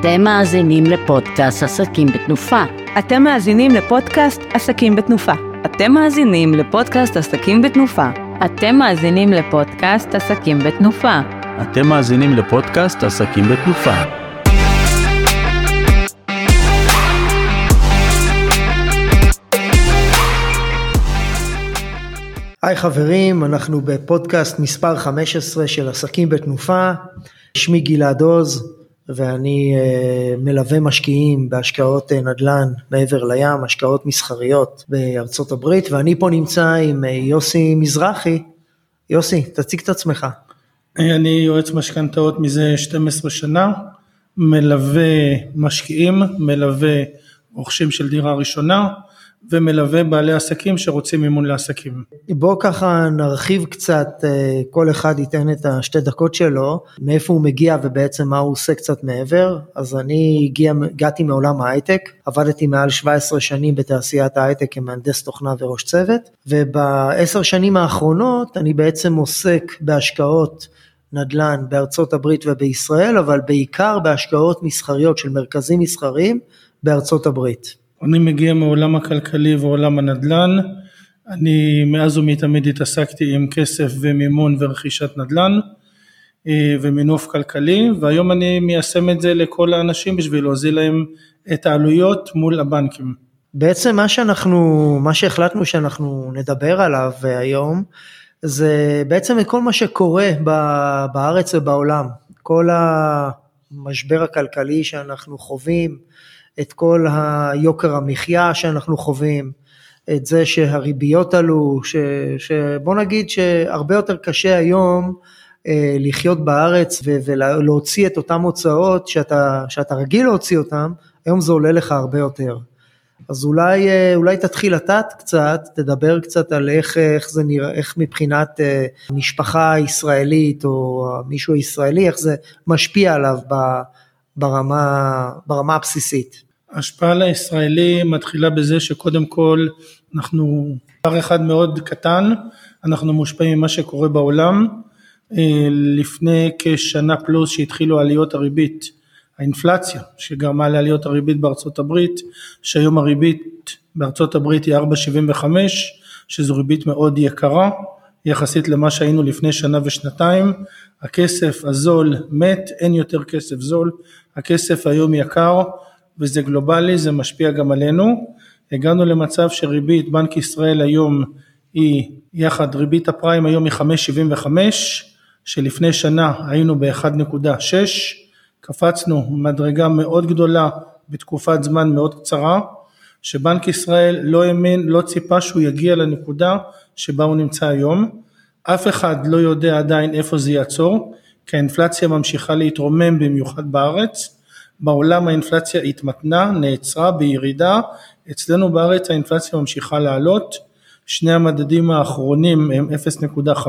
אתם מאזינים לפודקאסט עסקים בתנופה. אתם מאזינים לפודקאסט עסקים בתנופה. אתם מאזינים לפודקאסט עסקים בתנופה. אתם מאזינים לפודקאסט עסקים בתנופה. אתם מאזינים לפודקאסט עסקים בתנופה. היי חברים, אנחנו בפודקאסט מספר 15 של עסקים בתנופה. שמי גלעד עוז ואני uh, מלווה משקיעים בהשקעות uh, נדל"ן מעבר לים, השקעות מסחריות בארצות הברית, ואני פה נמצא עם uh, יוסי מזרחי. יוסי, תציג את עצמך. אני יועץ משכנתאות מזה 12 שנה, מלווה משקיעים, מלווה רוכשים של דירה ראשונה, ומלווה בעלי עסקים שרוצים מימון לעסקים. בואו ככה נרחיב קצת, אה, כל אחד ייתן את השתי דקות שלו, מאיפה הוא מגיע ובעצם מה הוא עושה קצת מעבר. אז אני הגיע, הגעתי מעולם ההייטק, עבדתי מעל 17 שנים בתעשיית ההייטק כמהנדס תוכנה וראש צוות, ובעשר שנים האחרונות אני בעצם עוסק בהשקעות נדל"ן בארצות הברית ובישראל, אבל בעיקר בהשקעות מסחריות של מרכזים מסחריים בארצות הברית. אני מגיע מעולם הכלכלי ועולם הנדל"ן, אני מאז ומתמיד התעסקתי עם כסף ומימון ורכישת נדל"ן אה, ומינוף כלכלי והיום אני מיישם את זה לכל האנשים בשביל להוזיל להם את העלויות מול הבנקים. בעצם מה שאנחנו, מה שהחלטנו שאנחנו נדבר עליו היום זה בעצם כל מה שקורה בארץ ובעולם, כל המשבר הכלכלי שאנחנו חווים, את כל היוקר המחיה שאנחנו חווים, את זה שהריביות עלו, ש, שבוא נגיד שהרבה יותר קשה היום אה, לחיות בארץ ולהוציא את אותן הוצאות שאתה, שאתה רגיל להוציא אותן, היום זה עולה לך הרבה יותר. אז אולי, אה, אולי תתחיל אתה קצת, תדבר קצת על איך, איך זה נראה, איך מבחינת אה, משפחה ישראלית או מישהו ישראלי, איך זה משפיע עליו ברמה, ברמה הבסיסית. ההשפעה על הישראלי מתחילה בזה שקודם כל אנחנו דבר אחד מאוד קטן, אנחנו מושפעים ממה שקורה בעולם. אה, לפני כשנה פלוס שהתחילו עליות הריבית, האינפלציה שגרמה לעליות הריבית בארצות הברית, שהיום הריבית בארצות הברית היא 4.75, שזו ריבית מאוד יקרה יחסית למה שהיינו לפני שנה ושנתיים. הכסף הזול מת, אין יותר כסף זול, הכסף היום יקר. וזה גלובלי, זה משפיע גם עלינו. הגענו למצב שריבית בנק ישראל היום היא יחד, ריבית הפריים היום היא 5.75, שלפני שנה היינו ב-1.6, קפצנו מדרגה מאוד גדולה בתקופת זמן מאוד קצרה, שבנק ישראל לא האמין, לא ציפה שהוא יגיע לנקודה שבה הוא נמצא היום. אף אחד לא יודע עדיין איפה זה יעצור, כי האינפלציה ממשיכה להתרומם במיוחד בארץ. בעולם האינפלציה התמתנה, נעצרה בירידה, אצלנו בארץ האינפלציה ממשיכה לעלות, שני המדדים האחרונים הם 0.5,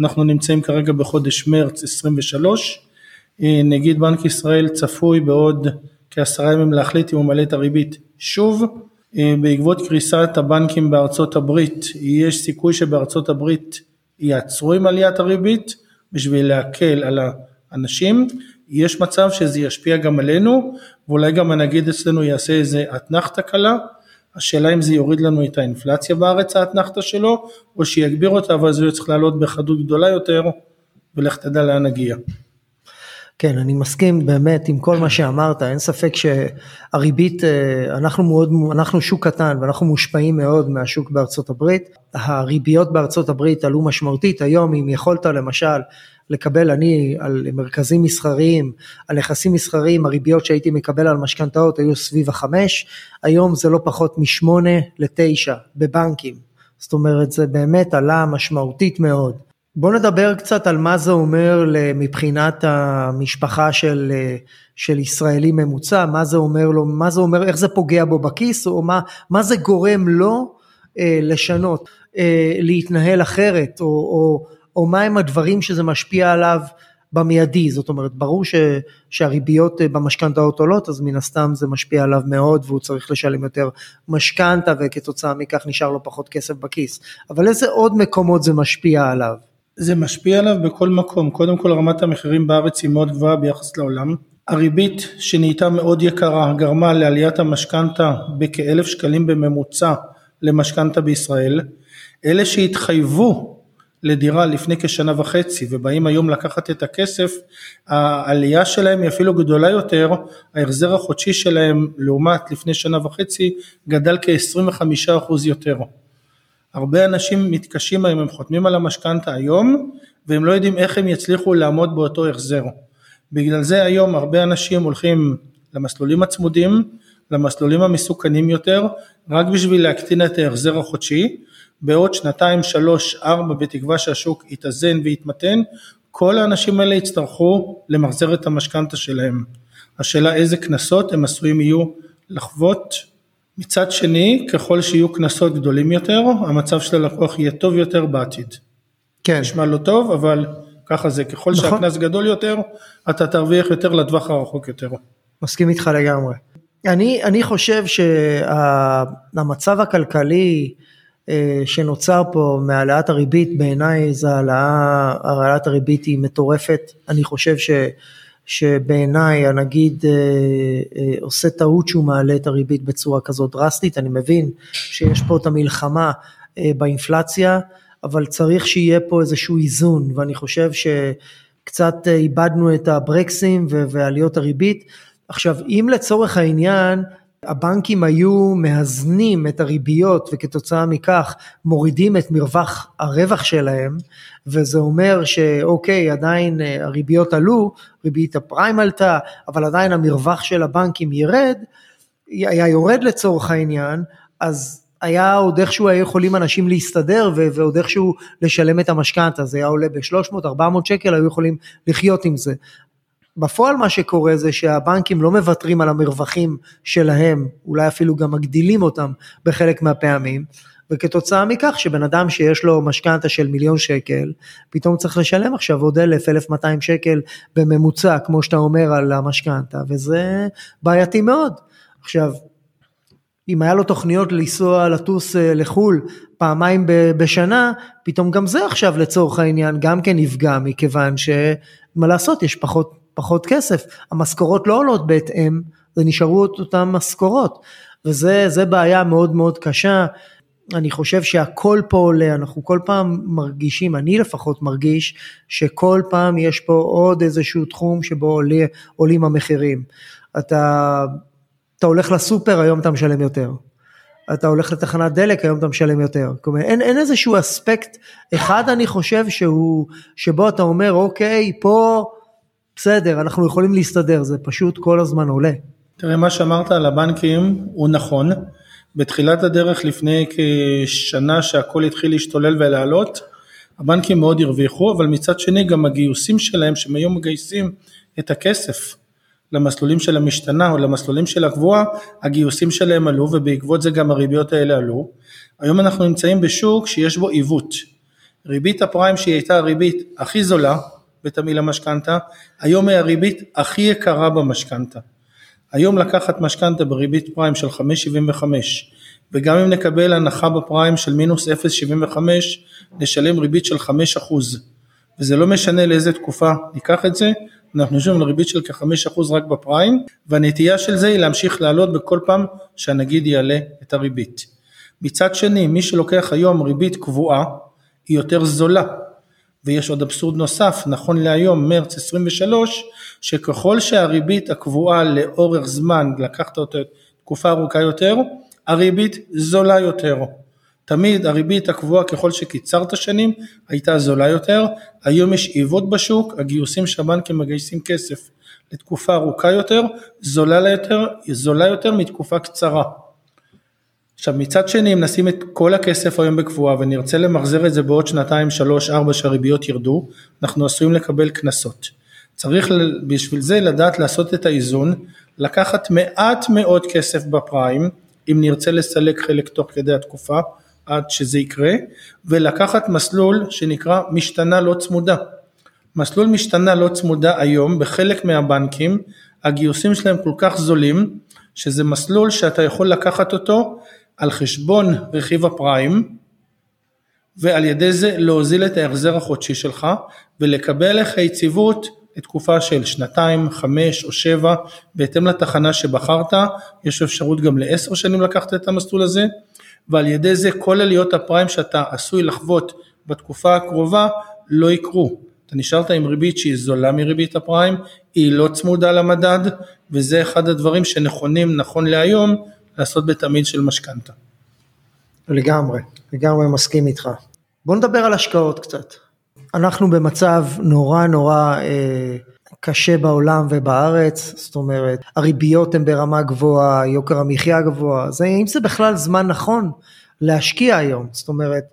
אנחנו נמצאים כרגע בחודש מרץ 23, אה, נגיד בנק ישראל צפוי בעוד כעשרה ימים להחליט אם הוא מעלה את הריבית שוב, בעקבות קריסת הבנקים בארצות הברית יש סיכוי שבארצות הברית יעצרו עם עליית הריבית בשביל להקל על האנשים יש מצב שזה ישפיע גם עלינו, ואולי גם הנגיד אצלנו יעשה איזה אתנחתא קלה, השאלה אם זה יוריד לנו את האינפלציה בארץ האתנחתא שלו, או שיגביר אותה, אבל זה צריך לעלות בחדות גדולה יותר, ולך תדע לאן נגיע. כן, אני מסכים באמת עם כל מה שאמרת, אין ספק שהריבית, אה, אנחנו מאוד, אנחנו שוק קטן ואנחנו מושפעים מאוד מהשוק בארצות הברית, הריביות בארצות הברית עלו משמעותית, היום אם יכולת למשל לקבל אני על מרכזים מסחריים, על נכסים מסחריים, הריביות שהייתי מקבל על משכנתאות היו סביב החמש, היום זה לא פחות משמונה לתשע בבנקים, זאת אומרת זה באמת עלה משמעותית מאוד. בוא נדבר קצת על מה זה אומר מבחינת המשפחה של, של ישראלי ממוצע, מה זה אומר לו, מה זה אומר, איך זה פוגע בו בכיס, או מה, מה זה גורם לו אה, לשנות, אה, להתנהל אחרת, או, או, או מהם הדברים שזה משפיע עליו במיידי, זאת אומרת ברור ש, שהריביות אה, במשכנתאות עולות אז מן הסתם זה משפיע עליו מאוד והוא צריך לשלם יותר משכנתה וכתוצאה מכך נשאר לו פחות כסף בכיס, אבל איזה עוד מקומות זה משפיע עליו? זה משפיע עליו בכל מקום, קודם כל רמת המחירים בארץ היא מאוד גבוהה ביחס לעולם, הריבית שנהייתה מאוד יקרה גרמה לעליית המשכנתה בכאלף שקלים בממוצע למשכנתה בישראל. אלה שהתחייבו לדירה לפני כשנה וחצי ובאים היום לקחת את הכסף, העלייה שלהם היא אפילו גדולה יותר, ההחזר החודשי שלהם לעומת לפני שנה וחצי גדל כ-25% יותר. הרבה אנשים מתקשים היום, הם חותמים על המשכנתה היום והם לא יודעים איך הם יצליחו לעמוד באותו החזר. בגלל זה היום הרבה אנשים הולכים למסלולים הצמודים, למסלולים המסוכנים יותר, רק בשביל להקטין את ההחזר החודשי, בעוד שנתיים, שלוש, ארבע, בתקווה שהשוק יתאזן ויתמתן, כל האנשים האלה יצטרכו למחזר את המשכנתה שלהם. השאלה איזה קנסות הם עשויים יהיו לחוות. מצד שני, ככל שיהיו קנסות גדולים יותר, המצב של הלקוח יהיה טוב יותר בעתיד. כן. נשמע לא טוב, אבל ככה זה, ככל נכון. שהקנס גדול יותר, אתה תרוויח יותר לטווח הרחוק יותר. מסכים איתך לגמרי. אני, אני חושב שהמצב הכלכלי אה, שנוצר פה מהעלאת הריבית, בעיניי העלאה, העלאת הריבית היא מטורפת. אני חושב ש, שבעיניי הנגיד אה, אה, עושה טעות שהוא מעלה את הריבית בצורה כזאת דרסטית. אני מבין שיש פה את המלחמה באינפלציה. אבל צריך שיהיה פה איזשהו איזון, ואני חושב שקצת אה, איבדנו את הברקסים ועליות הריבית. עכשיו, אם לצורך העניין הבנקים היו מאזנים את הריביות וכתוצאה מכך מורידים את מרווח הרווח שלהם וזה אומר שאוקיי עדיין אה, הריביות עלו, ריבית הפריים עלתה אבל עדיין המרווח של הבנקים ירד, היה יורד לצורך העניין אז היה עוד איכשהו היו יכולים אנשים להסתדר ועוד איכשהו לשלם את המשכנתה, זה היה עולה ב-300-400 שקל, היו יכולים לחיות עם זה. בפועל מה שקורה זה שהבנקים לא מוותרים על המרווחים שלהם, אולי אפילו גם מגדילים אותם בחלק מהפעמים, וכתוצאה מכך שבן אדם שיש לו משכנתה של מיליון שקל, פתאום צריך לשלם עכשיו עוד אלף, אלף מאתיים שקל בממוצע, כמו שאתה אומר על המשכנתה, וזה בעייתי מאוד. עכשיו, אם היה לו תוכניות לנסוע לטוס אה, לחו"ל פעמיים בשנה, פתאום גם זה עכשיו לצורך העניין גם כן נפגע מכיוון שמה לעשות יש פחות, פחות כסף, המשכורות לא עולות בהתאם, זה נשארו את אותן משכורות וזה בעיה מאוד מאוד קשה, אני חושב שהכל פה עולה, אנחנו כל פעם מרגישים, אני לפחות מרגיש שכל פעם יש פה עוד איזשהו תחום שבו עולה, עולים המחירים. אתה אתה הולך לסופר, היום אתה משלם יותר. אתה הולך לתחנת דלק, היום אתה משלם יותר. כלומר, אין, אין איזשהו אספקט אחד, אני חושב, שהוא, שבו אתה אומר, אוקיי, פה, בסדר, אנחנו יכולים להסתדר, זה פשוט כל הזמן עולה. תראה, מה שאמרת על הבנקים הוא נכון. בתחילת הדרך, לפני כשנה שהכל התחיל להשתולל ולעלות, הבנקים מאוד הרוויחו, אבל מצד שני גם הגיוסים שלהם, שהם היום מגייסים את הכסף למסלולים של המשתנה או למסלולים של הקבועה, הגיוסים שלהם עלו ובעקבות זה גם הריביות האלה עלו. היום אנחנו נמצאים בשוק שיש בו עיוות. ריבית הפריים שהיא הייתה הריבית הכי זולה בתמהיל המשכנתה, היום היא הריבית הכי יקרה במשכנתה. היום לקחת משכנתה בריבית פריים של 5.75 וגם אם נקבל הנחה בפריים של מינוס 0.75 נשלם ריבית של 5% וזה לא משנה לאיזה תקופה ניקח את זה, אנחנו יושבים על ריבית של כ-5% רק בפריים, והנטייה של זה היא להמשיך לעלות בכל פעם שהנגיד יעלה את הריבית. מצד שני, מי שלוקח היום ריבית קבועה, היא יותר זולה. ויש עוד אבסורד נוסף, נכון להיום, מרץ 23, שככל שהריבית הקבועה לאורך זמן, לקחת אותה תקופה ארוכה יותר, הריבית זולה יותר. תמיד הריבית הקבועה ככל שקיצרת שנים הייתה זולה יותר, היום יש עיוות בשוק, הגיוסים שהבנקים מגייסים כסף לתקופה ארוכה יותר, זולה יותר, זולה יותר מתקופה קצרה. עכשיו מצד שני אם נשים את כל הכסף היום בקבועה ונרצה למחזר את זה בעוד שנתיים, שלוש, ארבע שהריביות ירדו, אנחנו עשויים לקבל קנסות. צריך בשביל זה לדעת לעשות את האיזון, לקחת מעט מאוד כסף בפריים, אם נרצה לסלק חלק תוך כדי התקופה, עד שזה יקרה, ולקחת מסלול שנקרא משתנה לא צמודה. מסלול משתנה לא צמודה היום בחלק מהבנקים, הגיוסים שלהם כל כך זולים, שזה מסלול שאתה יכול לקחת אותו על חשבון רכיב הפריים, ועל ידי זה להוזיל את ההחזר החודשי שלך, ולקבל לך יציבות לתקופה של שנתיים, חמש או שבע, בהתאם לתחנה שבחרת, יש אפשרות גם לעשר שנים לקחת את המסלול הזה, ועל ידי זה כל עליות הפריים שאתה עשוי לחוות בתקופה הקרובה לא יקרו. אתה נשארת עם ריבית שהיא זולה מריבית הפריים, היא לא צמודה למדד, וזה אחד הדברים שנכונים נכון להיום לעשות בתמיד של משכנתה. לגמרי, לגמרי מסכים איתך. בוא נדבר על השקעות קצת. אנחנו במצב נורא נורא אה, קשה בעולם ובארץ, זאת אומרת, הריביות הן ברמה גבוהה, יוקר המחיה גבוה, זה, אם זה בכלל זמן נכון להשקיע היום, זאת אומרת,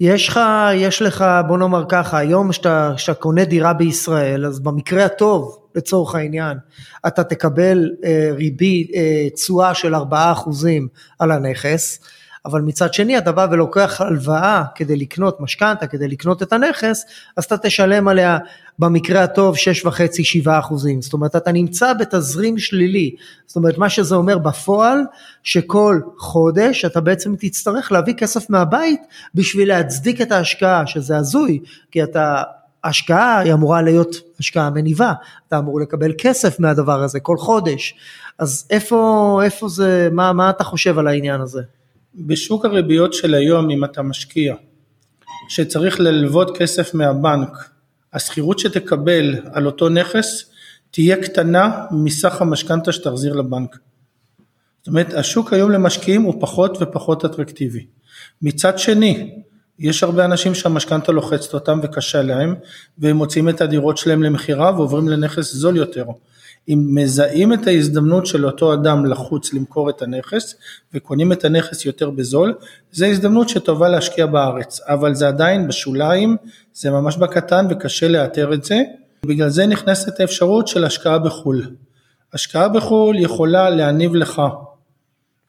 יש לך, יש לך, בוא נאמר ככה, היום כשאתה קונה דירה בישראל, אז במקרה הטוב, לצורך העניין, אתה תקבל אה, ריבית, אה, תשואה של 4% על הנכס, אבל מצד שני אתה בא ולוקח הלוואה כדי לקנות משכנתה, כדי לקנות את הנכס, אז אתה תשלם עליה במקרה הטוב 6.5-7 אחוזים, זאת אומרת אתה נמצא בתזרים שלילי, זאת אומרת מה שזה אומר בפועל, שכל חודש אתה בעצם תצטרך להביא כסף מהבית בשביל להצדיק את ההשקעה, שזה הזוי, כי אתה השקעה היא אמורה להיות השקעה מניבה, אתה אמור לקבל כסף מהדבר הזה כל חודש, אז איפה, איפה זה, מה, מה אתה חושב על העניין הזה? בשוק הריביות של היום אם אתה משקיע שצריך ללוות כסף מהבנק, השכירות שתקבל על אותו נכס תהיה קטנה מסך המשכנתה שתחזיר לבנק. זאת אומרת השוק היום למשקיעים הוא פחות ופחות אטרקטיבי. מצד שני יש הרבה אנשים שהמשכנתה לוחצת אותם וקשה להם והם מוציאים את הדירות שלהם למכירה ועוברים לנכס זול יותר. אם מזהים את ההזדמנות של אותו אדם לחוץ למכור את הנכס וקונים את הנכס יותר בזול, זו הזדמנות שטובה להשקיע בארץ, אבל זה עדיין בשוליים, זה ממש בקטן וקשה לאתר את זה, בגלל זה נכנסת האפשרות של השקעה בחו"ל. השקעה בחו"ל יכולה להניב לך,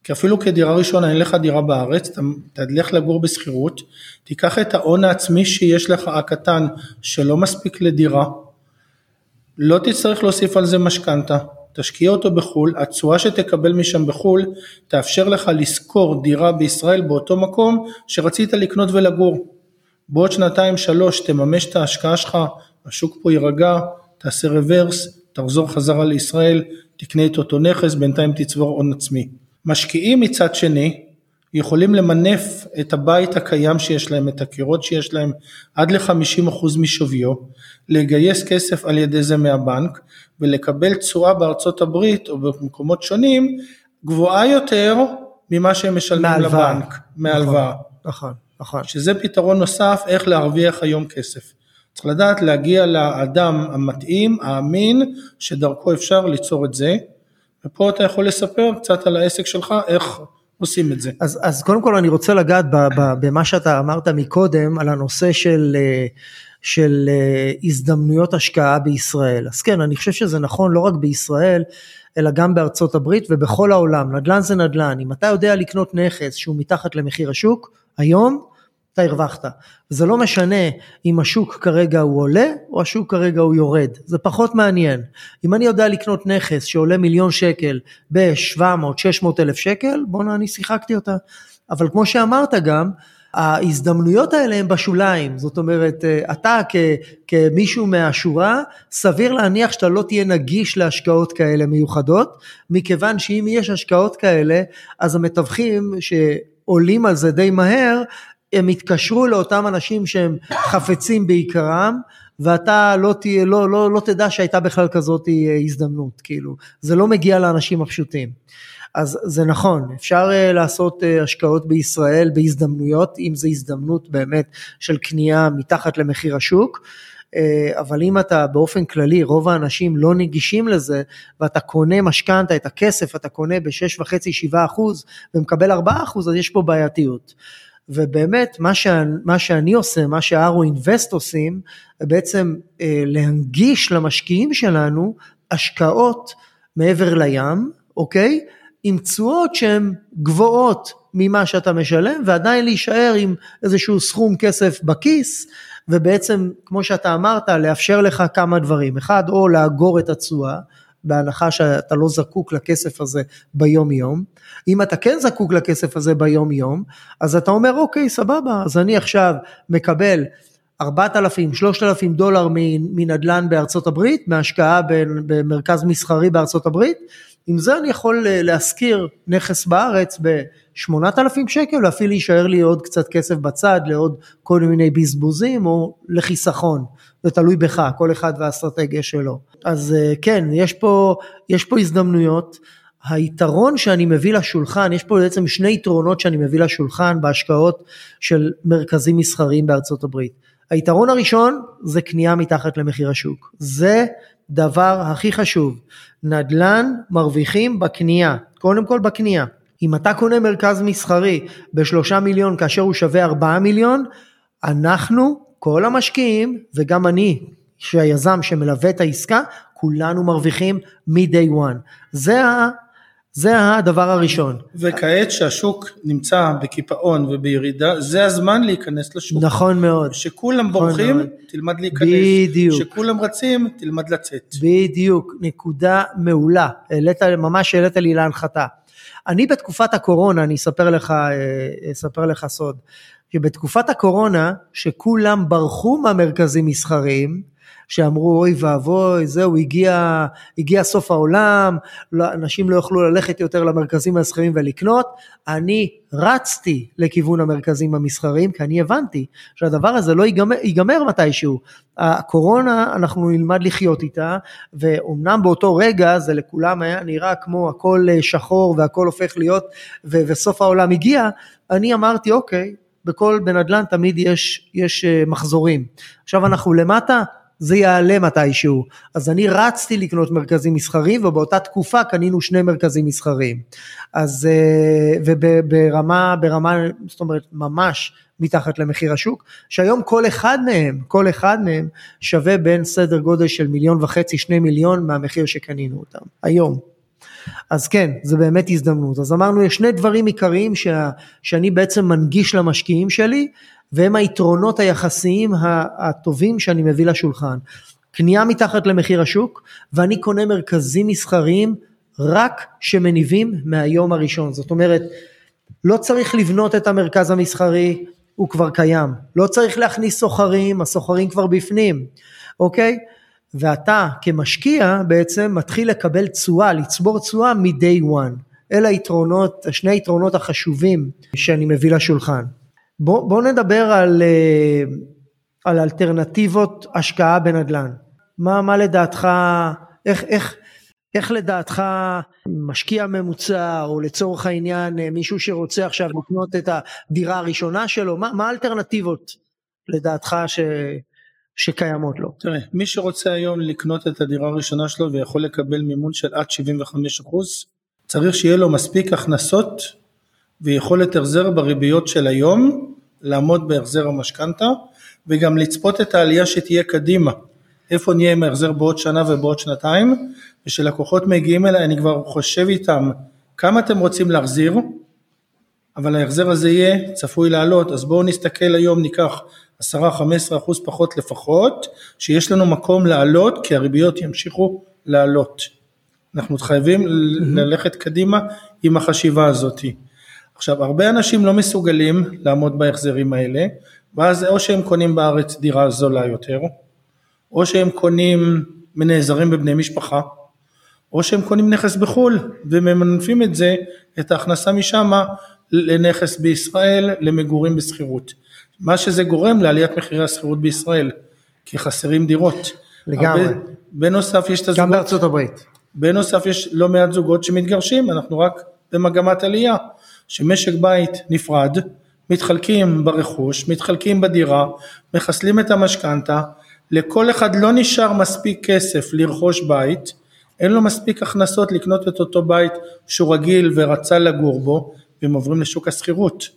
כי אפילו כדירה ראשונה אין לך דירה בארץ, אתה תלך לגור בשכירות, תיקח את ההון העצמי שיש לך הקטן שלא מספיק לדירה, לא תצטרך להוסיף על זה משכנתה, תשקיע אותו בחו"ל, התשואה שתקבל משם בחו"ל תאפשר לך לשכור דירה בישראל באותו מקום שרצית לקנות ולגור. בעוד שנתיים שלוש תממש את ההשקעה שלך, השוק פה יירגע, תעשה רוורס, תחזור חזרה לישראל, תקנה את אותו נכס, בינתיים תצבור הון עצמי. משקיעים מצד שני יכולים למנף את הבית הקיים שיש להם, את הקירות שיש להם, עד ל-50% משוויו, לגייס כסף על ידי זה מהבנק ולקבל תשואה בארצות הברית או במקומות שונים גבוהה יותר ממה שהם משלמים מהלוואה. לבנק, מהלוואה. נכון, נכון, נכון. שזה פתרון נוסף איך להרוויח היום כסף. צריך לדעת להגיע לאדם המתאים, האמין, שדרכו אפשר ליצור את זה. ופה אתה יכול לספר קצת על העסק שלך, איך עושים את זה. אז, אז קודם כל אני רוצה לגעת במה שאתה אמרת מקודם על הנושא של, אה, של אה, הזדמנויות השקעה בישראל. אז כן, אני חושב שזה נכון לא רק בישראל, אלא גם בארצות הברית ובכל העולם. נדל"ן זה נדל"ן. אם אתה יודע לקנות נכס שהוא מתחת למחיר השוק, היום אתה הרווחת. זה לא משנה אם השוק כרגע הוא עולה או השוק כרגע הוא יורד, זה פחות מעניין. אם אני יודע לקנות נכס שעולה מיליון שקל ב-700-600 אלף שקל, בואנה אני שיחקתי אותה. אבל כמו שאמרת גם, ההזדמנויות האלה הן בשוליים, זאת אומרת אתה כ, כמישהו מהשורה סביר להניח שאתה לא תהיה נגיש להשקעות כאלה מיוחדות, מכיוון שאם יש השקעות כאלה אז המתווכים שעולים על זה די מהר הם יתקשרו לאותם אנשים שהם חפצים בעיקרם ואתה לא, תהיה, לא, לא, לא תדע שהייתה בכלל כזאת אה, הזדמנות, כאילו, זה לא מגיע לאנשים הפשוטים. אז זה נכון, אפשר uh, לעשות uh, השקעות בישראל בהזדמנויות, אם זו הזדמנות באמת של קנייה מתחת למחיר השוק, uh, אבל אם אתה באופן כללי, רוב האנשים לא נגישים לזה, ואתה קונה משכנתה, את הכסף אתה קונה ב-6.5-7 ומקבל 4 אז יש פה בעייתיות. ובאמת מה, ש, מה שאני עושה, מה שהארו אינבסט עושים, בעצם אה, להנגיש למשקיעים שלנו השקעות מעבר לים, אוקיי? עם תשואות שהן גבוהות ממה שאתה משלם ועדיין להישאר עם איזשהו סכום כסף בכיס ובעצם כמו שאתה אמרת לאפשר לך כמה דברים, אחד או לאגור את התשואה בהנחה שאתה לא זקוק לכסף הזה ביום יום. אם אתה כן זקוק לכסף הזה ביום יום, אז אתה אומר אוקיי סבבה, אז אני עכשיו מקבל 4,000, 3,000 דולר מנדל"ן בארצות הברית, מהשקעה במרכז מסחרי בארצות הברית, עם זה אני יכול אה, להשכיר נכס בארץ ב-8,000 שקל ואפילו יישאר לי עוד קצת כסף בצד לעוד כל מיני בזבוזים או לחיסכון, זה תלוי בך, כל אחד והאסטרטגיה שלו. אז אה, כן, יש פה, יש פה הזדמנויות. היתרון שאני מביא לשולחן, יש פה בעצם שני יתרונות שאני מביא לשולחן בהשקעות של מרכזים מסחריים בארצות הברית. היתרון הראשון זה קנייה מתחת למחיר השוק. זה דבר הכי חשוב. נדל"ן מרוויחים בקנייה, קודם כל בקנייה. אם אתה קונה מרכז מסחרי בשלושה מיליון כאשר הוא שווה ארבעה מיליון, אנחנו, כל המשקיעים וגם אני, שהיזם שמלווה את העסקה, כולנו מרוויחים מ-day one. זה זה הדבר הראשון. וכעת שהשוק נמצא בקיפאון ובירידה, זה הזמן להיכנס לשוק. נכון מאוד. שכולם נכון בורחים, מאוד. תלמד להיכנס. בדיוק. שכולם רצים, תלמד לצאת. בדיוק, נקודה מעולה. העלית, ממש העלית לי להנחתה. אני בתקופת הקורונה, אני אספר לך, אה, אספר לך סוד, שבתקופת הקורונה, שכולם ברחו מהמרכזים מסחריים, שאמרו אוי ואבוי זהו הגיע, הגיע סוף העולם, לא, אנשים לא יוכלו ללכת יותר למרכזים המסחריים ולקנות, אני רצתי לכיוון המרכזים המסחריים כי אני הבנתי שהדבר הזה לא ייגמר, ייגמר מתישהו. הקורונה אנחנו נלמד לחיות איתה ואומנם באותו רגע זה לכולם היה נראה כמו הכל שחור והכל הופך להיות ו- וסוף העולם הגיע, אני אמרתי אוקיי בכל בנדל"ן תמיד יש, יש אה, מחזורים. עכשיו אנחנו למטה, זה יעלה מתישהו. אז אני רצתי לקנות מרכזים מסחריים ובאותה תקופה קנינו שני מרכזים מסחריים. אז אה, וברמה, ברמה, זאת אומרת ממש מתחת למחיר השוק, שהיום כל אחד מהם, כל אחד מהם שווה בין סדר גודל של מיליון וחצי, שני מיליון מהמחיר שקנינו אותם, היום. אז כן, זה באמת הזדמנות. אז אמרנו, יש שני דברים עיקריים שה, שאני בעצם מנגיש למשקיעים שלי, והם היתרונות היחסיים הטובים שאני מביא לשולחן. קנייה מתחת למחיר השוק, ואני קונה מרכזים מסחריים רק שמניבים מהיום הראשון. זאת אומרת, לא צריך לבנות את המרכז המסחרי, הוא כבר קיים. לא צריך להכניס סוחרים, הסוחרים כבר בפנים, אוקיי? ואתה כמשקיע בעצם מתחיל לקבל תשואה, לצבור תשואה מ-day one. אלה היתרונות, שני היתרונות החשובים שאני מביא לשולחן. בוא, בוא נדבר על, אה, על אלטרנטיבות השקעה בנדל"ן. מה, מה לדעתך, איך, איך, איך לדעתך משקיע ממוצע או לצורך העניין אה, מישהו שרוצה עכשיו לקנות את הדירה הראשונה שלו, מה, מה האלטרנטיבות לדעתך ש, שקיימות לו? תראה, מי שרוצה היום לקנות את הדירה הראשונה שלו ויכול לקבל מימון של עד 75 צריך שיהיה לו מספיק הכנסות ויכולת החזר בריביות של היום, לעמוד בהחזר המשכנתה וגם לצפות את העלייה שתהיה קדימה, איפה נהיה עם ההחזר בעוד שנה ובעוד שנתיים, ושלקוחות מגיעים אליי אני כבר חושב איתם כמה אתם רוצים להחזיר, אבל ההחזר הזה יהיה צפוי לעלות, אז בואו נסתכל היום, ניקח 10-15% פחות לפחות, שיש לנו מקום לעלות כי הריביות ימשיכו לעלות. אנחנו חייבים ללכת קדימה עם החשיבה הזאתי. עכשיו הרבה אנשים לא מסוגלים לעמוד בהחזרים האלה ואז או שהם קונים בארץ דירה זולה יותר או שהם קונים מנעזרים בבני משפחה או שהם קונים נכס בחו"ל וממנפים את זה את ההכנסה משם לנכס בישראל למגורים בשכירות מה שזה גורם לעליית מחירי השכירות בישראל כי חסרים דירות. לגמרי. הרבה, בנוסף יש את הזוגות גם בארצות הברית. בנוסף יש לא מעט זוגות שמתגרשים אנחנו רק במגמת עלייה שמשק בית נפרד, מתחלקים ברכוש, מתחלקים בדירה, מחסלים את המשכנתה, לכל אחד לא נשאר מספיק כסף לרכוש בית, אין לו מספיק הכנסות לקנות את אותו בית שהוא רגיל ורצה לגור בו, והם עוברים לשוק השכירות.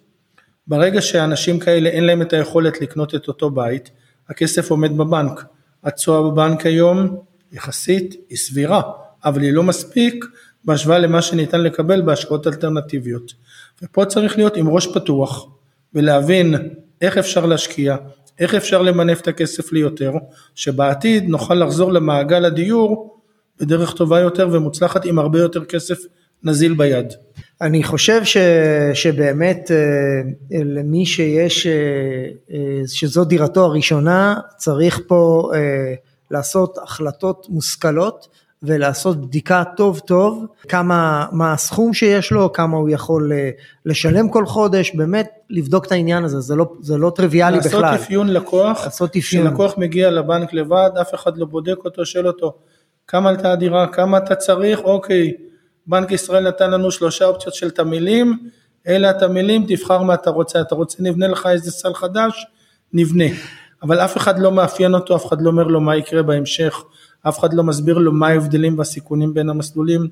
ברגע שאנשים כאלה אין להם את היכולת לקנות את אותו בית, הכסף עומד בבנק. התשואה בבנק היום יחסית היא סבירה, אבל היא לא מספיק בהשוואה למה שניתן לקבל בהשקעות אלטרנטיביות. ופה צריך להיות עם ראש פתוח ולהבין איך אפשר להשקיע, איך אפשר למנף את הכסף ליותר, שבעתיד נוכל לחזור למעגל הדיור בדרך טובה יותר ומוצלחת עם הרבה יותר כסף נזיל ביד. אני חושב ש, שבאמת אה, למי שיש, אה, אה, שזו דירתו הראשונה, צריך פה לעשות החלטות מושכלות ולעשות בדיקה טוב טוב, כמה, מה הסכום שיש לו, כמה הוא יכול לשלם כל חודש, באמת לבדוק את העניין הזה, זה לא, זה לא טריוויאלי לעשות בכלל. לעשות אפיון לקוח, לעשות אפיון. כשלקוח מגיע לבנק לבד, אף אחד לא בודק אותו, שואל אותו, כמה עלתה הדירה, כמה אתה צריך, אוקיי. בנק ישראל נתן לנו שלושה אופציות של תמילים, אלה התמילים, תבחר מה אתה רוצה, אתה רוצה נבנה לך איזה סל חדש, נבנה. אבל אף אחד לא מאפיין אותו, אף אחד לא אומר לו מה יקרה בהמשך, אף אחד לא מסביר לו מה ההבדלים והסיכונים בין המסלולים.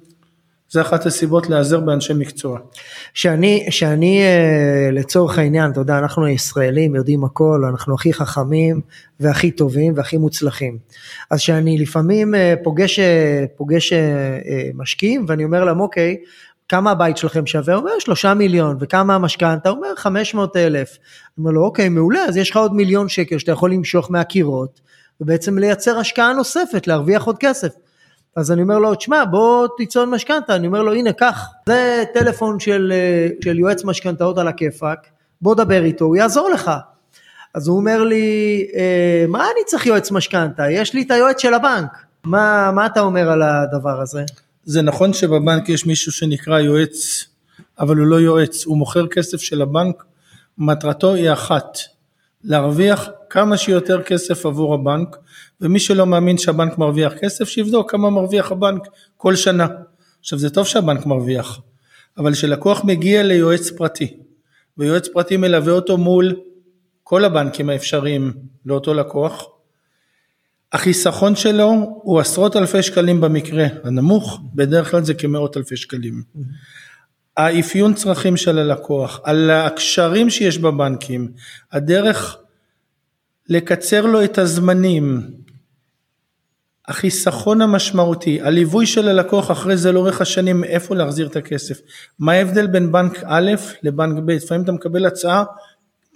זה אחת הסיבות להיעזר באנשי מקצוע. שאני, שאני אה, לצורך העניין, אתה יודע, אנחנו הישראלים יודעים הכל, אנחנו הכי חכמים והכי טובים והכי מוצלחים. אז שאני לפעמים אה, פוגש, אה, פוגש משקיעים ואני אומר להם, אוקיי, כמה הבית שלכם שווה? הוא אומר שלושה מיליון, וכמה המשכנתה? הוא אומר חמש מאות אלף. אני אומר לו, אוקיי, מעולה, אז יש לך עוד מיליון שקל שאתה יכול למשוך מהקירות, ובעצם לייצר השקעה נוספת, להרוויח עוד כסף. אז אני אומר לו, תשמע, בוא תיצור משכנתה, אני אומר לו, הנה, קח, זה טלפון של, אה, של יועץ משכנתאות על הכיפאק, בוא דבר איתו, הוא יעזור לך. אז הוא אומר לי, אה, מה אני צריך יועץ משכנתה? יש לי את היועץ של הבנק. מה, מה אתה אומר על הדבר הזה? זה נכון שבבנק יש מישהו שנקרא יועץ, אבל הוא לא יועץ, הוא מוכר כסף של הבנק, מטרתו היא אחת, להרוויח כמה שיותר כסף עבור הבנק, ומי שלא מאמין שהבנק מרוויח כסף, שיבדוק כמה מרוויח הבנק כל שנה. עכשיו זה טוב שהבנק מרוויח, אבל כשלקוח מגיע ליועץ פרטי, ויועץ פרטי מלווה אותו מול כל הבנקים האפשריים לאותו לקוח, החיסכון שלו הוא עשרות אלפי שקלים במקרה הנמוך, בדרך כלל זה כמאות אלפי שקלים. האפיון צרכים של הלקוח, על הקשרים שיש בבנקים, הדרך לקצר לו את הזמנים, החיסכון המשמעותי, הליווי של הלקוח אחרי זה לאורך השנים איפה להחזיר את הכסף, מה ההבדל בין בנק א' לבנק ב', לפעמים אתה מקבל הצעה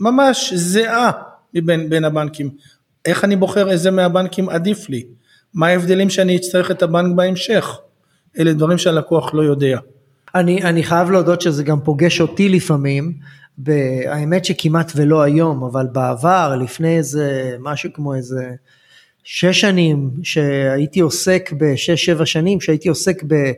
ממש זהה מבין בין הבנקים, איך אני בוחר איזה מהבנקים עדיף לי, מה ההבדלים שאני אצטרך את הבנק בהמשך, אלה דברים שהלקוח לא יודע. אני, אני חייב להודות שזה גם פוגש אותי לפעמים, האמת שכמעט ולא היום, אבל בעבר, לפני איזה משהו כמו איזה שש שנים שהייתי עוסק בשש שבע שנים שהייתי עוסק ב,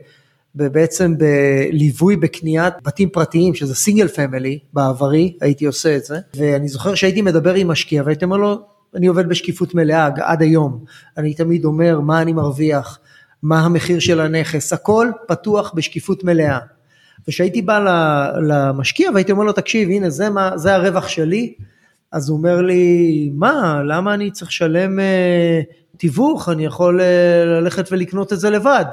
בעצם בליווי בקניית בתים פרטיים שזה סינגל פמילי בעברי הייתי עושה את זה ואני זוכר שהייתי מדבר עם משקיע והייתי אומר לו אני עובד בשקיפות מלאה עד היום. אני תמיד אומר מה אני מרוויח מה המחיר של הנכס הכל פתוח בשקיפות מלאה וכשהייתי בא למשקיע והייתי אומר לו תקשיב הנה זה מה זה הרווח שלי אז הוא אומר לי, מה, למה אני צריך לשלם אה, תיווך, אני יכול אה, ללכת ולקנות את זה לבד.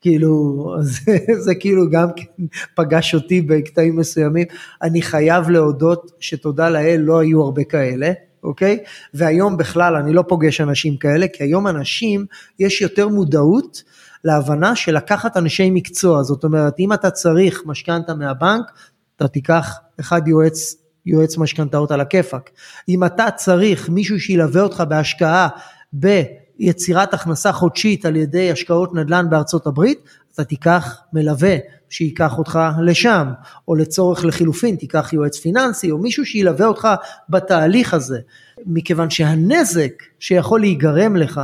כאילו, זה, זה כאילו גם כן פגש אותי בקטעים מסוימים. אני חייב להודות שתודה לאל לא היו הרבה כאלה, אוקיי? והיום בכלל אני לא פוגש אנשים כאלה, כי היום אנשים, יש יותר מודעות להבנה של לקחת אנשי מקצוע. זאת אומרת, אם אתה צריך משכנתה מהבנק, אתה תיקח אחד יועץ יועץ משכנתאות על הכיפאק. אם אתה צריך מישהו שילווה אותך בהשקעה ביצירת הכנסה חודשית על ידי השקעות נדל"ן בארצות הברית, אתה תיקח מלווה שייקח אותך לשם, או לצורך לחילופין תיקח יועץ פיננסי או מישהו שילווה אותך בתהליך הזה, מכיוון שהנזק שיכול להיגרם לך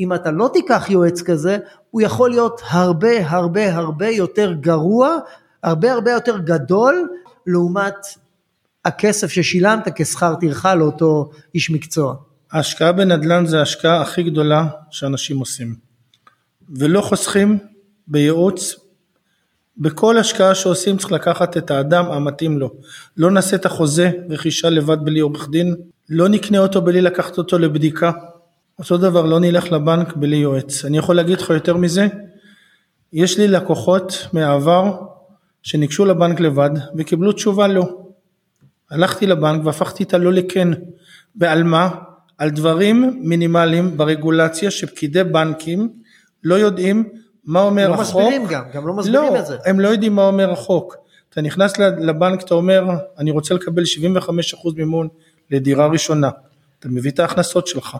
אם אתה לא תיקח יועץ כזה, הוא יכול להיות הרבה הרבה הרבה יותר גרוע, הרבה הרבה יותר גדול לעומת הכסף ששילמת כשכר טרחה לאותו איש מקצוע. ההשקעה בנדל"ן זה ההשקעה הכי גדולה שאנשים עושים. ולא חוסכים בייעוץ. בכל השקעה שעושים צריך לקחת את האדם המתאים לו. לא נעשה את החוזה רכישה לבד בלי עורך דין, לא נקנה אותו בלי לקחת אותו לבדיקה. אותו דבר לא נלך לבנק בלי יועץ. אני יכול להגיד לך יותר מזה, יש לי לקוחות מהעבר שניגשו לבנק לבד וקיבלו תשובה לא. הלכתי לבנק והפכתי את הלא לכן. ועל מה? על דברים מינימליים ברגולציה שפקידי בנקים לא יודעים מה אומר לא החוק. לא מסבירים גם, גם לא מסבירים לא, את זה. הם לא יודעים מה אומר החוק. אתה נכנס לבנק, אתה אומר, אני רוצה לקבל 75% מימון לדירה ראשונה. אתה מביא את ההכנסות שלך.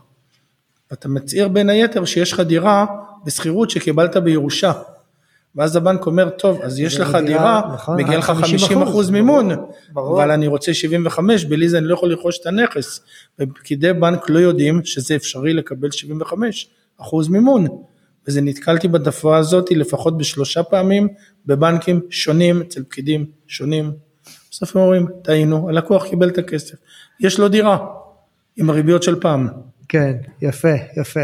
אתה מצהיר בין היתר שיש לך דירה בשכירות שקיבלת בירושה. ואז הבנק אומר, טוב, אז יש לך דירה, דירה, נכון, מגיע לך 50%, 50 אחוז מימון, ברור. אבל אני רוצה 75, בלי זה אני לא יכול לרכוש את הנכס. ופקידי בנק לא יודעים שזה אפשרי לקבל 75 אחוז מימון. וזה נתקלתי בתופעה הזאת לפחות בשלושה פעמים בבנקים שונים, אצל פקידים שונים. בסוף הם אומרים, טעינו, הלקוח קיבל את הכסף, יש לו דירה, עם הריביות של פעם. כן, יפה, יפה.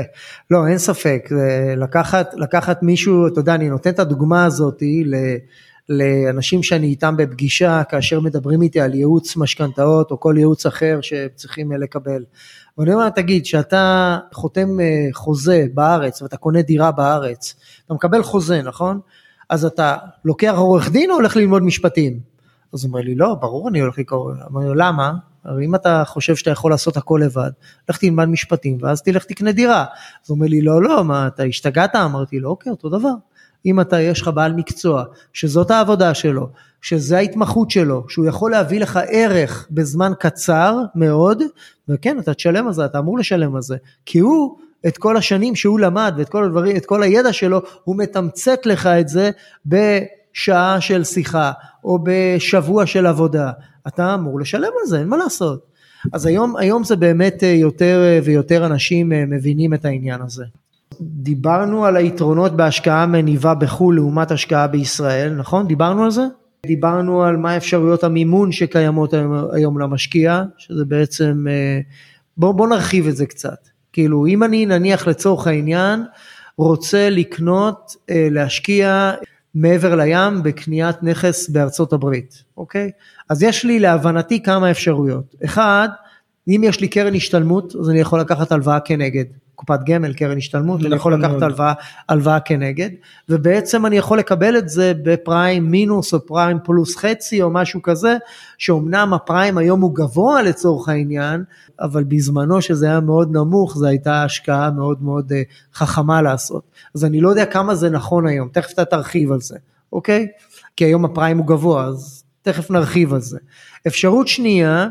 לא, אין ספק, לקחת, לקחת מישהו, אתה יודע, אני נותן את הדוגמה הזאת ל, לאנשים שאני איתם בפגישה, כאשר מדברים איתי על ייעוץ משכנתאות או כל ייעוץ אחר שצריכים לקבל. ואני אומר, תגיד, שאתה חותם אה, חוזה בארץ ואתה קונה דירה בארץ, אתה מקבל חוזה, נכון? אז אתה לוקח עורך דין או הולך ללמוד משפטים? אז הוא אומר לי, לא, ברור אני הולך לקרוא, אמרתי לו, למה? הרי אם אתה חושב שאתה יכול לעשות הכל לבד, לך תלמד משפטים ואז תלך תקנה דירה. אז הוא אומר לי, לא, לא, מה, אתה השתגעת? אמרתי לו, אוקיי, אותו דבר. אם אתה, יש לך בעל מקצוע, שזאת העבודה שלו, שזה ההתמחות שלו, שהוא יכול להביא לך ערך בזמן קצר מאוד, וכן, אתה תשלם על זה, אתה אמור לשלם על זה, כי הוא, את כל השנים שהוא למד ואת כל הדברים, את כל הידע שלו, הוא מתמצת לך את זה בשעה של שיחה, או בשבוע של עבודה. אתה אמור לשלם על זה, אין מה לעשות. אז היום, היום זה באמת אה, יותר אה, ויותר אנשים אה, מבינים את העניין הזה. דיברנו על היתרונות בהשקעה מניבה בחו"ל לעומת השקעה בישראל, נכון? דיברנו על זה? דיברנו על מה אפשרויות המימון שקיימות היום, היום למשקיע, שזה בעצם, בוא, בוא נרחיב את זה קצת. כאילו אם אני נניח לצורך העניין רוצה לקנות, להשקיע מעבר לים בקניית נכס בארצות הברית, אוקיי? אז יש לי להבנתי כמה אפשרויות. אחד, אם יש לי קרן השתלמות, אז אני יכול לקחת הלוואה כנגד. קופת גמל, קרן השתלמות, אני יכול לקחת הלוואה, הלוואה כנגד, ובעצם אני יכול לקבל את זה בפריים מינוס או פריים פלוס חצי או משהו כזה, שאומנם הפריים היום הוא גבוה לצורך העניין, אבל בזמנו שזה היה מאוד נמוך, זו הייתה השקעה מאוד מאוד אה, חכמה לעשות. אז אני לא יודע כמה זה נכון היום, תכף אתה תרחיב על זה, אוקיי? כי היום הפריים הוא גבוה, אז תכף נרחיב על זה. אפשרות שנייה,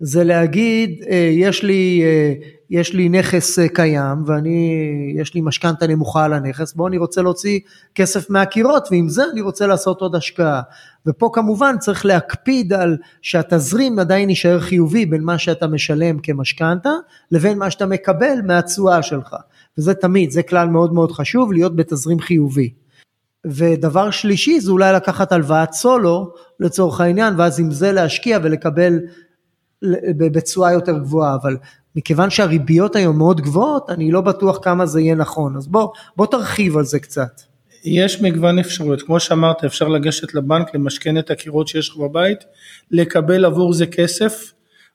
זה להגיד אה, יש לי, אה, יש לי נכס אה, קיים ואני, יש לי משכנתה נמוכה על הנכס, בוא אני רוצה להוציא כסף מהקירות ועם זה אני רוצה לעשות עוד השקעה. ופה כמובן צריך להקפיד על שהתזרים עדיין יישאר חיובי בין מה שאתה משלם כמשכנתה לבין מה שאתה מקבל מהתשואה שלך. וזה תמיד, זה כלל מאוד מאוד חשוב, להיות בתזרים חיובי. ודבר שלישי זה אולי לקחת הלוואת סולו לצורך העניין ואז עם זה להשקיע ולקבל בתשואה יותר גבוהה, אבל מכיוון שהריביות היום מאוד גבוהות, אני לא בטוח כמה זה יהיה נכון, אז בוא, בוא תרחיב על זה קצת. יש מגוון אפשרויות, כמו שאמרת אפשר לגשת לבנק למשכן את הקירות שיש לך בבית, לקבל עבור זה כסף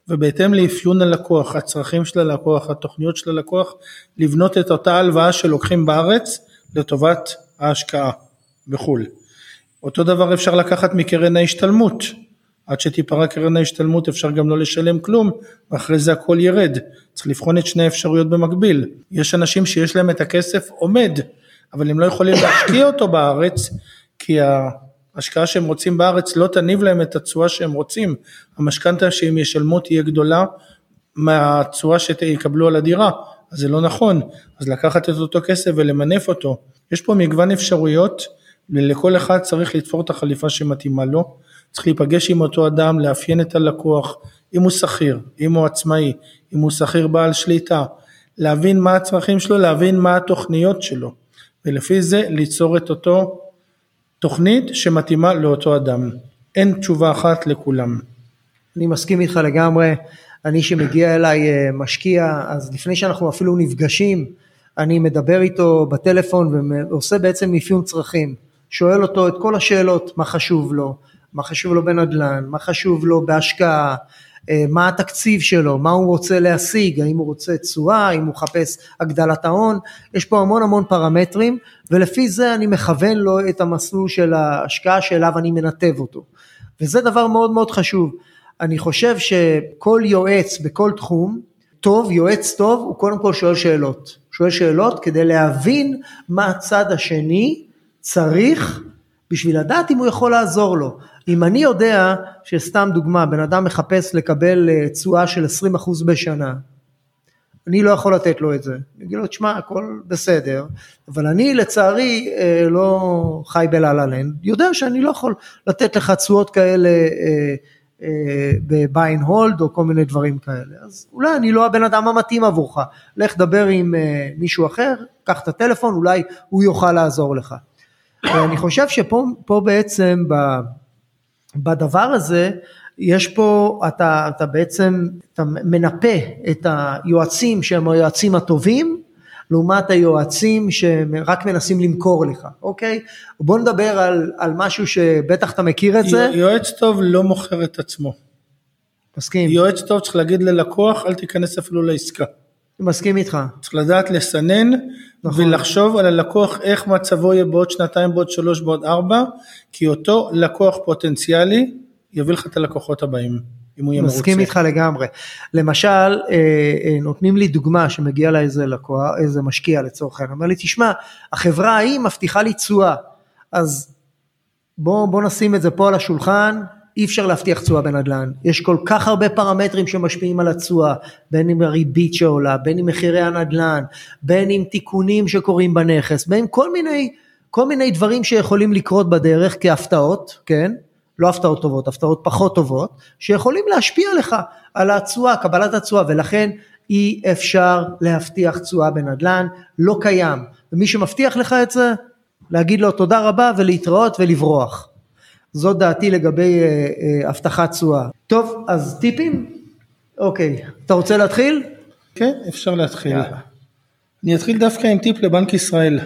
ובהתאם לאפיון הלקוח, הצרכים של הלקוח, התוכניות של הלקוח, לבנות את אותה הלוואה שלוקחים בארץ לטובת ההשקעה בחו"ל. אותו דבר אפשר לקחת מקרן ההשתלמות, עד שתיפרע קרן ההשתלמות אפשר גם לא לשלם כלום ואחרי זה הכל ירד. צריך לבחון את שני האפשרויות במקביל. יש אנשים שיש להם את הכסף עומד, אבל הם לא יכולים להשקיע אותו בארץ כי ההשקעה שהם רוצים בארץ לא תניב להם את התשואה שהם רוצים. המשכנתה שהם ישלמו תהיה גדולה מהתשואה שיקבלו על הדירה, אז זה לא נכון. אז לקחת את אותו כסף ולמנף אותו. יש פה מגוון אפשרויות ולכל אחד צריך לתפור את החליפה שמתאימה לו. צריך להיפגש עם אותו אדם, לאפיין את הלקוח, אם הוא שכיר, אם הוא עצמאי, אם הוא שכיר בעל שליטה, להבין מה הצרכים שלו, להבין מה התוכניות שלו, ולפי זה ליצור את אותו תוכנית שמתאימה לאותו אדם. אין תשובה אחת לכולם. אני מסכים איתך לגמרי, אני שמגיע אליי אה, משקיע, אז לפני שאנחנו אפילו נפגשים, אני מדבר איתו בטלפון ועושה בעצם אפיון צרכים, שואל אותו את כל השאלות, מה חשוב לו, מה חשוב לו בנדל"ן, מה חשוב לו בהשקעה, אה, מה התקציב שלו, מה הוא רוצה להשיג, האם הוא רוצה תשואה, האם הוא מחפש הגדלת ההון, יש פה המון המון פרמטרים ולפי זה אני מכוון לו את המסלול של ההשקעה שאליו אני מנתב אותו וזה דבר מאוד מאוד חשוב. אני חושב שכל יועץ בכל תחום, טוב, יועץ טוב, הוא קודם כל שואל שאלות. שואל שאלות כדי להבין מה הצד השני צריך בשביל לדעת אם הוא יכול לעזור לו. אם אני יודע שסתם דוגמה בן אדם מחפש לקבל אה, תשואה של 20% בשנה אני לא יכול לתת לו את זה. אני אגיד לו, תשמע, הכל בסדר, אבל אני לצערי אה, לא חי בלה-לה-לנד, יודע שאני לא יכול לתת לך תשואות כאלה אה, בביין הולד או כל מיני דברים כאלה. אז אולי אני לא הבן אדם המתאים עבורך, לך דבר עם מישהו אחר, קח את הטלפון, אולי הוא יוכל לעזור לך. ואני חושב שפה בעצם בדבר הזה, יש פה, אתה, אתה בעצם, אתה מנפה את היועצים שהם היועצים הטובים, לעומת היועצים שרק מנסים למכור לך, אוקיי? בוא נדבר על, על משהו שבטח אתה מכיר את זה. יועץ טוב לא מוכר את עצמו. מסכים. יועץ טוב צריך להגיד ללקוח, אל תיכנס אפילו לעסקה. מסכים איתך. צריך לדעת לסנן נכון. ולחשוב על הלקוח איך מצבו יהיה בעוד שנתיים, בעוד שלוש, בעוד ארבע, כי אותו לקוח פוטנציאלי יביא לך את הלקוחות הבאים, אם הוא יהיה מרוצה. מסכים איתך לגמרי. למשל, אה, אה, נותנים לי דוגמה שמגיע לה איזה לקוח, איזה משקיע לצורך העניין, אומר לי, תשמע, החברה ההיא מבטיחה לי תשואה, אז בוא, בוא נשים את זה פה על השולחן, אי אפשר להבטיח תשואה בנדל"ן, יש כל כך הרבה פרמטרים שמשפיעים על התשואה, בין אם הריבית שעולה, בין אם מחירי הנדל"ן, בין אם תיקונים שקורים בנכס, בין כל מיני, כל מיני דברים שיכולים לקרות בדרך כהפתעות, כן? לא הפתעות טובות, הפתעות פחות טובות, שיכולים להשפיע לך על התשואה, קבלת התשואה, ולכן אי אפשר להבטיח תשואה בנדל"ן, לא קיים. ומי שמבטיח לך את זה, להגיד לו תודה רבה ולהתראות ולברוח. זאת דעתי לגבי אה, אה, הבטחת תשואה. טוב, אז טיפים? אוקיי, אתה רוצה להתחיל? כן, אפשר להתחיל. יאללה. אני אתחיל דווקא עם טיפ לבנק ישראל.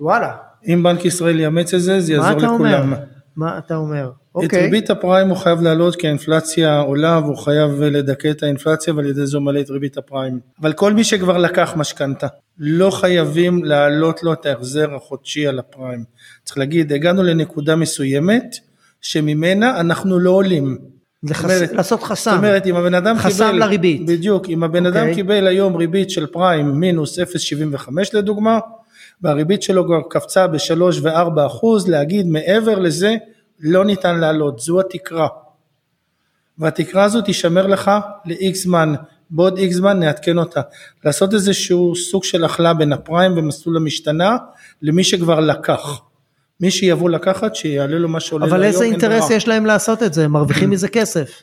וואלה. אם בנק ישראל יאמץ את זה, זה יעזור לכולם. מה אתה אומר? מה אתה אומר? אוקיי. את ריבית הפריים הוא חייב להעלות כי האינפלציה עולה והוא חייב לדכא את האינפלציה ועל ידי זה מעלה את ריבית הפריים. אבל כל מי שכבר לקח משכנתה, לא חייבים להעלות לו את ההחזר החודשי על הפריים. צריך להגיד, הגענו לנקודה מסוימת שממנה אנחנו לא עולים. לחס... אומרת, לעשות חסם. זאת אומרת, אם הבן אדם חסם קיבל... חסם לריבית. בדיוק, אם הבן okay. אדם אוקיי. קיבל היום ריבית של פריים מינוס 0.75 לדוגמה, והריבית שלו כבר קפצה ב-3 ו-4 אחוז, להגיד מעבר לזה לא ניתן לעלות, זו התקרה. והתקרה הזו תישמר לך ל-X זמן, בעוד X זמן נעדכן אותה. לעשות איזשהו סוג של הכלה בין הפריים ומסלול המשתנה למי שכבר לקח. מי שיבוא לקחת שיעלה לו מה שעולה אבל איזה אינטרס יש להם לעשות את זה? הם מרוויחים מזה כסף.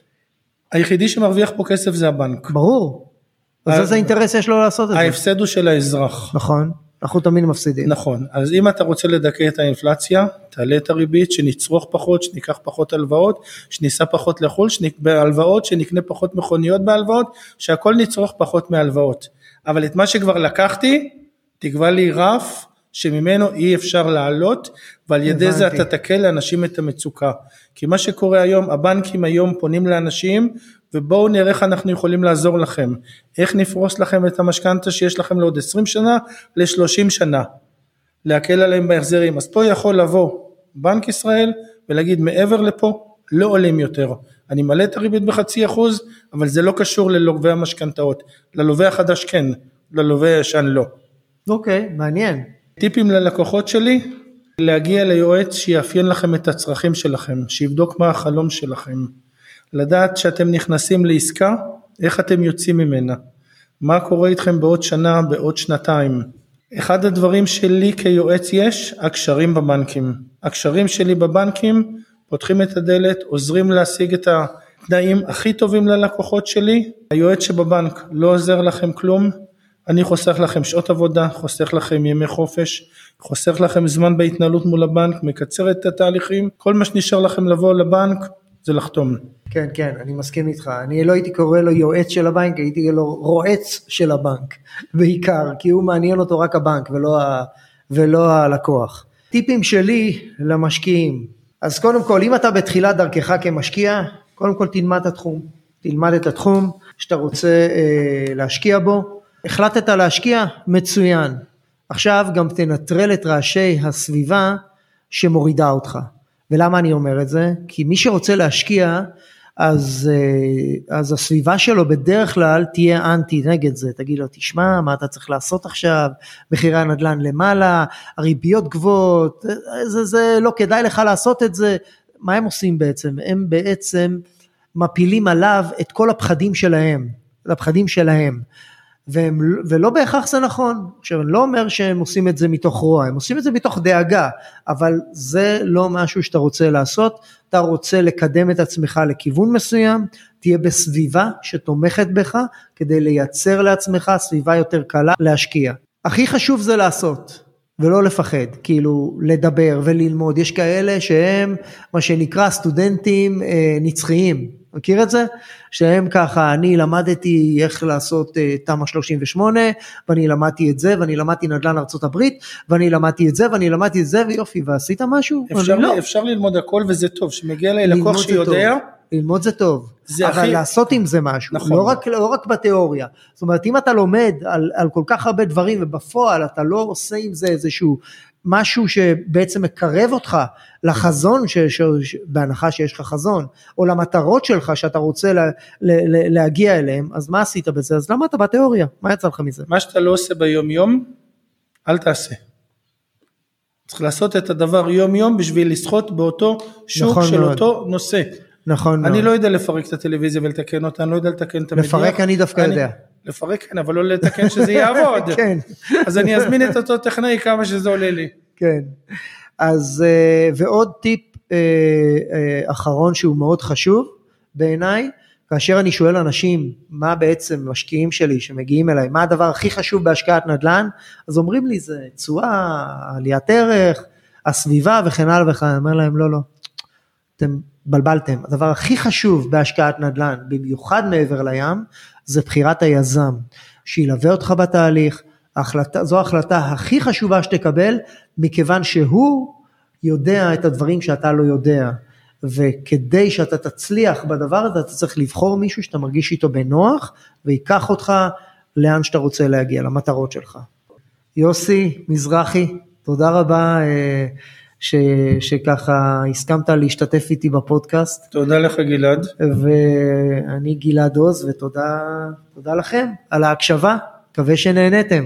היחידי שמרוויח פה כסף זה הבנק. ברור. אז איזה אינטרס יש לו לעשות את זה? ההפסד הוא של האזרח. נכון. אנחנו תמיד מפסידים. נכון, אז אם אתה רוצה לדכא את האינפלציה, תעלה את הריבית, שנצרוך פחות, שניקח פחות הלוואות, שניסע פחות לחו"ל. בהלוואות, שנקנה פחות מכוניות בהלוואות, שהכל נצרוך פחות מהלוואות. אבל את מה שכבר לקחתי, תקבע לי רף שממנו אי אפשר לעלות, ועל ידי הבנתי. זה אתה תקל לאנשים את המצוקה. כי מה שקורה היום, הבנקים היום פונים לאנשים ובואו נראה איך אנחנו יכולים לעזור לכם, איך נפרוס לכם את המשכנתה שיש לכם לעוד 20 שנה ל-30 שנה, להקל עליהם בהחזרים. אז פה יכול לבוא בנק ישראל ולהגיד מעבר לפה לא עולים יותר. אני מעלה את הריבית בחצי אחוז, אבל זה לא קשור ללווה המשכנתאות. ללווה החדש כן, ללווה הישן לא. אוקיי, okay, מעניין. טיפים ללקוחות שלי, להגיע ליועץ שיאפיין לכם את הצרכים שלכם, שיבדוק מה החלום שלכם. לדעת שאתם נכנסים לעסקה, איך אתם יוצאים ממנה, מה קורה איתכם בעוד שנה, בעוד שנתיים. אחד הדברים שלי כיועץ יש, הקשרים בבנקים. הקשרים שלי בבנקים פותחים את הדלת, עוזרים להשיג את התנאים הכי טובים ללקוחות שלי. היועץ שבבנק לא עוזר לכם כלום, אני חוסך לכם שעות עבודה, חוסך לכם ימי חופש, חוסך לכם זמן בהתנהלות מול הבנק, מקצר את התהליכים, כל מה שנשאר לכם לבוא לבנק זה לחתום. כן, כן, אני מסכים איתך. אני לא הייתי קורא לו יועץ של הבנק, הייתי לו רועץ של הבנק, בעיקר, כי הוא מעניין אותו רק הבנק ולא, ה, ולא הלקוח. טיפים שלי למשקיעים. אז קודם כל, אם אתה בתחילת דרכך כמשקיע, קודם כל תלמד את התחום. תלמד את התחום שאתה רוצה אה, להשקיע בו. החלטת להשקיע? מצוין. עכשיו גם תנטרל את רעשי הסביבה שמורידה אותך. ולמה אני אומר את זה? כי מי שרוצה להשקיע, אז, אה, אז הסביבה שלו בדרך כלל תהיה אנטי נגד זה, תגיד לו תשמע מה אתה צריך לעשות עכשיו, מחירי הנדל"ן למעלה, הריביות גבוהות, זה, זה לא כדאי לך לעשות את זה, מה הם עושים בעצם? הם בעצם מפילים עליו את כל הפחדים שלהם, הפחדים שלהם. והם, ולא בהכרח זה נכון. עכשיו, אני לא אומר שהם עושים את זה מתוך רוע, הם עושים את זה מתוך דאגה, אבל זה לא משהו שאתה רוצה לעשות, אתה רוצה לקדם את עצמך לכיוון מסוים, תהיה בסביבה שתומכת בך, כדי לייצר לעצמך סביבה יותר קלה להשקיע. הכי חשוב זה לעשות. ולא לפחד, כאילו לדבר וללמוד, יש כאלה שהם מה שנקרא סטודנטים אה, נצחיים, מכיר את זה? שהם ככה, אני למדתי איך לעשות אה, תמ"א 38, ואני למדתי את זה, ואני למדתי נדל"ן ארה"ב, ואני למדתי את זה, ואני למדתי את זה, ויופי, ועשית משהו? אפשר, לא. אפשר ללמוד הכל וזה טוב, שמגיע אליי לקוח שיודע, טוב. ללמוד זה טוב, זה אבל הכי- לעשות עם זה משהו, נכון. לא, רק, לא רק בתיאוריה. זאת אומרת, אם אתה לומד על, על כל כך הרבה דברים ובפועל אתה לא עושה עם זה איזשהו משהו שבעצם מקרב אותך לחזון, ש, ש, ש, בהנחה שיש לך חזון, או למטרות שלך שאתה רוצה לה, ל, ל, להגיע אליהם, אז מה עשית בזה? אז למדת בתיאוריה, מה יצא לך מזה? מה שאתה לא עושה ביום יום, אל תעשה. צריך לעשות את הדבר יום יום בשביל לשחות באותו שוק נכון של מאוד. אותו נושא. נכון. אני לא יודע לפרק את הטלוויזיה ולתקן אותה, אני לא יודע לתקן את המדיח. לפרק אני דווקא יודע. לפרק כן, אבל לא לתקן שזה יעבוד. כן. אז אני אזמין את אותו טכנאי כמה שזה עולה לי. כן. אז אה, ועוד טיפ אה, אה, אחרון שהוא מאוד חשוב בעיניי, כאשר אני שואל אנשים מה בעצם משקיעים שלי שמגיעים אליי, מה הדבר הכי חשוב בהשקעת נדל"ן, אז אומרים לי זה תשואה, עליית ערך, הסביבה וכן הלאה וכן הלאה, אני אומר להם לא לא, אתם בלבלתם, הדבר הכי חשוב בהשקעת נדל"ן, במיוחד מעבר לים, זה בחירת היזם, שילווה אותך בתהליך, ההחלטה, זו ההחלטה הכי חשובה שתקבל, מכיוון שהוא יודע את הדברים שאתה לא יודע, וכדי שאתה תצליח בדבר הזה, אתה צריך לבחור מישהו שאתה מרגיש איתו בנוח, ויקח אותך לאן שאתה רוצה להגיע, למטרות שלך. יוסי מזרחי, תודה רבה אה, ש, שככה הסכמת להשתתף איתי בפודקאסט, תודה לך גלעד. ואני גלעד עוז, ותודה תודה לכם על ההקשבה, מקווה שנהניתם.